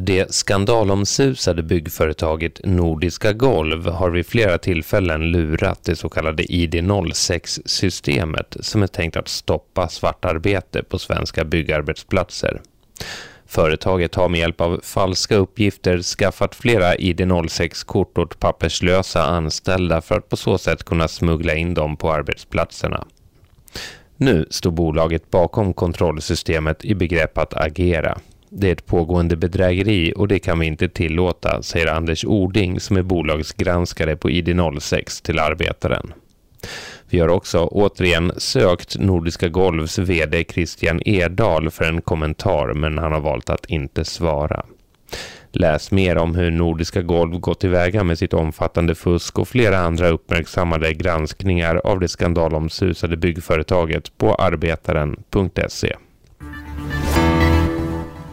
Det skandalomsusade byggföretaget Nordiska Golv har vid flera tillfällen lurat det så kallade ID06-systemet som är tänkt att stoppa svartarbete på svenska byggarbetsplatser. Företaget har med hjälp av falska uppgifter skaffat flera ID06-kort åt papperslösa anställda för att på så sätt kunna smuggla in dem på arbetsplatserna. Nu står bolaget bakom kontrollsystemet i begrepp att agera. Det är ett pågående bedrägeri och det kan vi inte tillåta, säger Anders Ording som är bolagsgranskare på ID06 till Arbetaren. Vi har också återigen sökt Nordiska Golvs vd Christian Erdal för en kommentar men han har valt att inte svara. Läs mer om hur Nordiska Golv gått tillväga med sitt omfattande fusk och flera andra uppmärksammade granskningar av det skandalomsusade byggföretaget på arbetaren.se.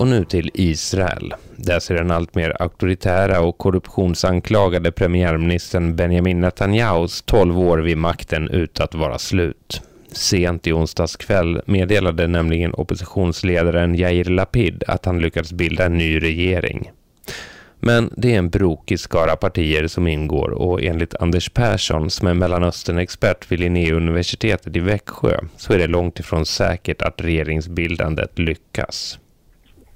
Och nu till Israel. Där ser den alltmer auktoritära och korruptionsanklagade premiärministern Benjamin Netanyahus 12 år vid makten ut att vara slut. Sent i onsdags kväll meddelade nämligen oppositionsledaren Yair Lapid att han lyckats bilda en ny regering. Men det är en brokig skara partier som ingår och enligt Anders Persson som är Mellanöstern-expert vid Linnéuniversitetet i Växjö så är det långt ifrån säkert att regeringsbildandet lyckas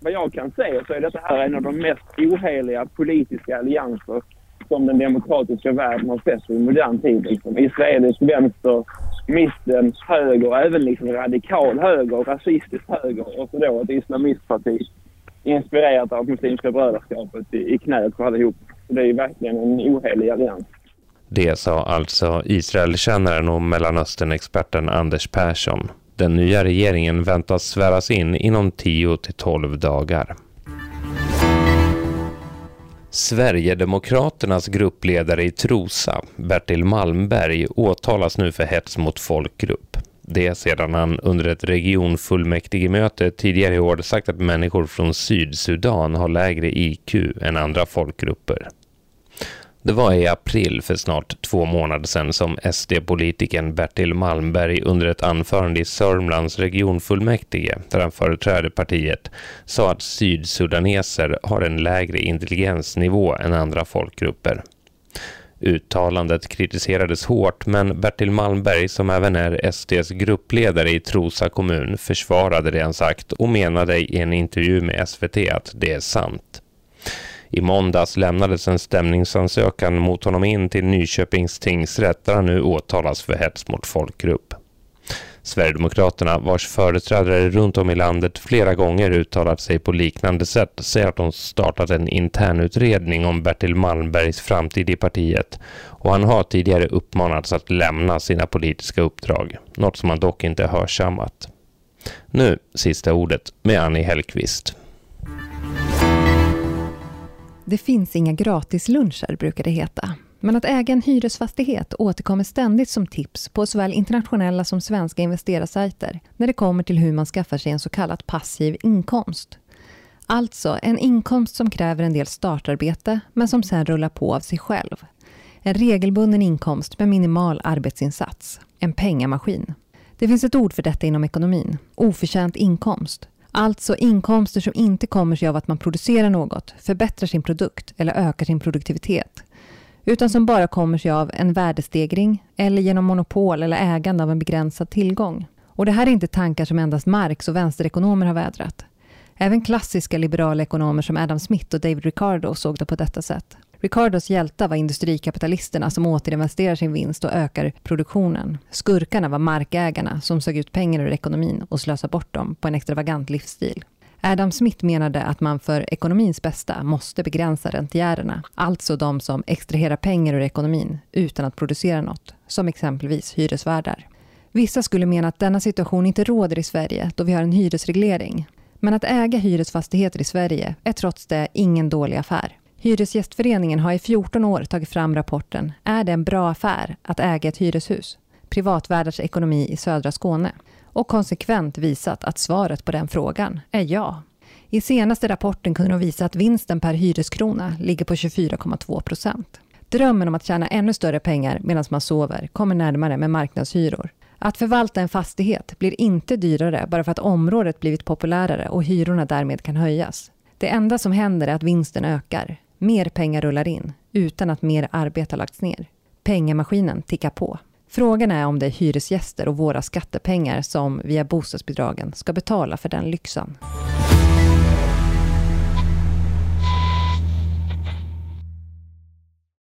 vad jag kan se så är detta här en av de mest oheliga politiska allianser som den demokratiska världen har sett i modern tid. Liksom. Israelisk vänster, mitten, höger, även liksom radikal höger, rasistisk höger och så då ett islamistparti inspirerat av Muslimska brödraskapet i, i knät på allihop. Så det är verkligen en ohelig allians. Det sa alltså Israelkännaren och Mellanösternexperten Anders Persson. Den nya regeringen väntas sväras in inom 10 till 12 dagar. Sverigedemokraternas gruppledare i Trosa, Bertil Malmberg, åtalas nu för hets mot folkgrupp. Det sedan han under ett regionfullmäktigemöte tidigare i år sagt att människor från Sydsudan har lägre IQ än andra folkgrupper. Det var i april för snart två månader sedan som SD-politikern Bertil Malmberg under ett anförande i Sörmlands regionfullmäktige, där han företräder partiet, sa att sydsudaneser har en lägre intelligensnivå än andra folkgrupper. Uttalandet kritiserades hårt men Bertil Malmberg som även är SDs gruppledare i Trosa kommun försvarade det han sagt och menade i en intervju med SVT att det är sant. I måndags lämnades en stämningsansökan mot honom in till Nyköpings tingsrätt där han nu åtalas för hets mot folkgrupp. Sverigedemokraterna, vars företrädare runt om i landet flera gånger uttalat sig på liknande sätt, säger att de startat en internutredning om Bertil Malmbergs framtid i partiet och han har tidigare uppmanats att lämna sina politiska uppdrag, något som han dock inte hörsammat. Nu sista ordet med Annie Hellqvist. Det finns inga gratisluncher, brukar det heta. Men att äga en hyresfastighet återkommer ständigt som tips på såväl internationella som svenska investerarsajter när det kommer till hur man skaffar sig en så kallad passiv inkomst. Alltså en inkomst som kräver en del startarbete men som sen rullar på av sig själv. En regelbunden inkomst med minimal arbetsinsats. En pengamaskin. Det finns ett ord för detta inom ekonomin. Oförtjänt inkomst. Alltså inkomster som inte kommer sig av att man producerar något, förbättrar sin produkt eller ökar sin produktivitet. Utan som bara kommer sig av en värdestegring eller genom monopol eller ägande av en begränsad tillgång. Och det här är inte tankar som endast Marx och vänsterekonomer har vädrat. Även klassiska liberala ekonomer som Adam Smith och David Ricardo såg det på detta sätt. Ricardos hjältar var industrikapitalisterna som återinvesterar sin vinst och ökar produktionen. Skurkarna var markägarna som sög ut pengar ur ekonomin och slösade bort dem på en extravagant livsstil. Adam Smith menade att man för ekonomins bästa måste begränsa rentierarna, alltså de som extraherar pengar ur ekonomin utan att producera något, som exempelvis hyresvärdar. Vissa skulle mena att denna situation inte råder i Sverige då vi har en hyresreglering. Men att äga hyresfastigheter i Sverige är trots det ingen dålig affär. Hyresgästföreningen har i 14 år tagit fram rapporten Är det en bra affär att äga ett hyreshus? privatvärdars ekonomi i södra Skåne och konsekvent visat att svaret på den frågan är ja. I senaste rapporten kunde de visa att vinsten per hyreskrona ligger på 24,2 procent. Drömmen om att tjäna ännu större pengar medan man sover kommer närmare med marknadshyror. Att förvalta en fastighet blir inte dyrare bara för att området blivit populärare och hyrorna därmed kan höjas. Det enda som händer är att vinsten ökar. Mer pengar rullar in, utan att mer arbete har lagts ner. Pengamaskinen tickar på. Frågan är om det är hyresgäster och våra skattepengar som via bostadsbidragen ska betala för den lyxen.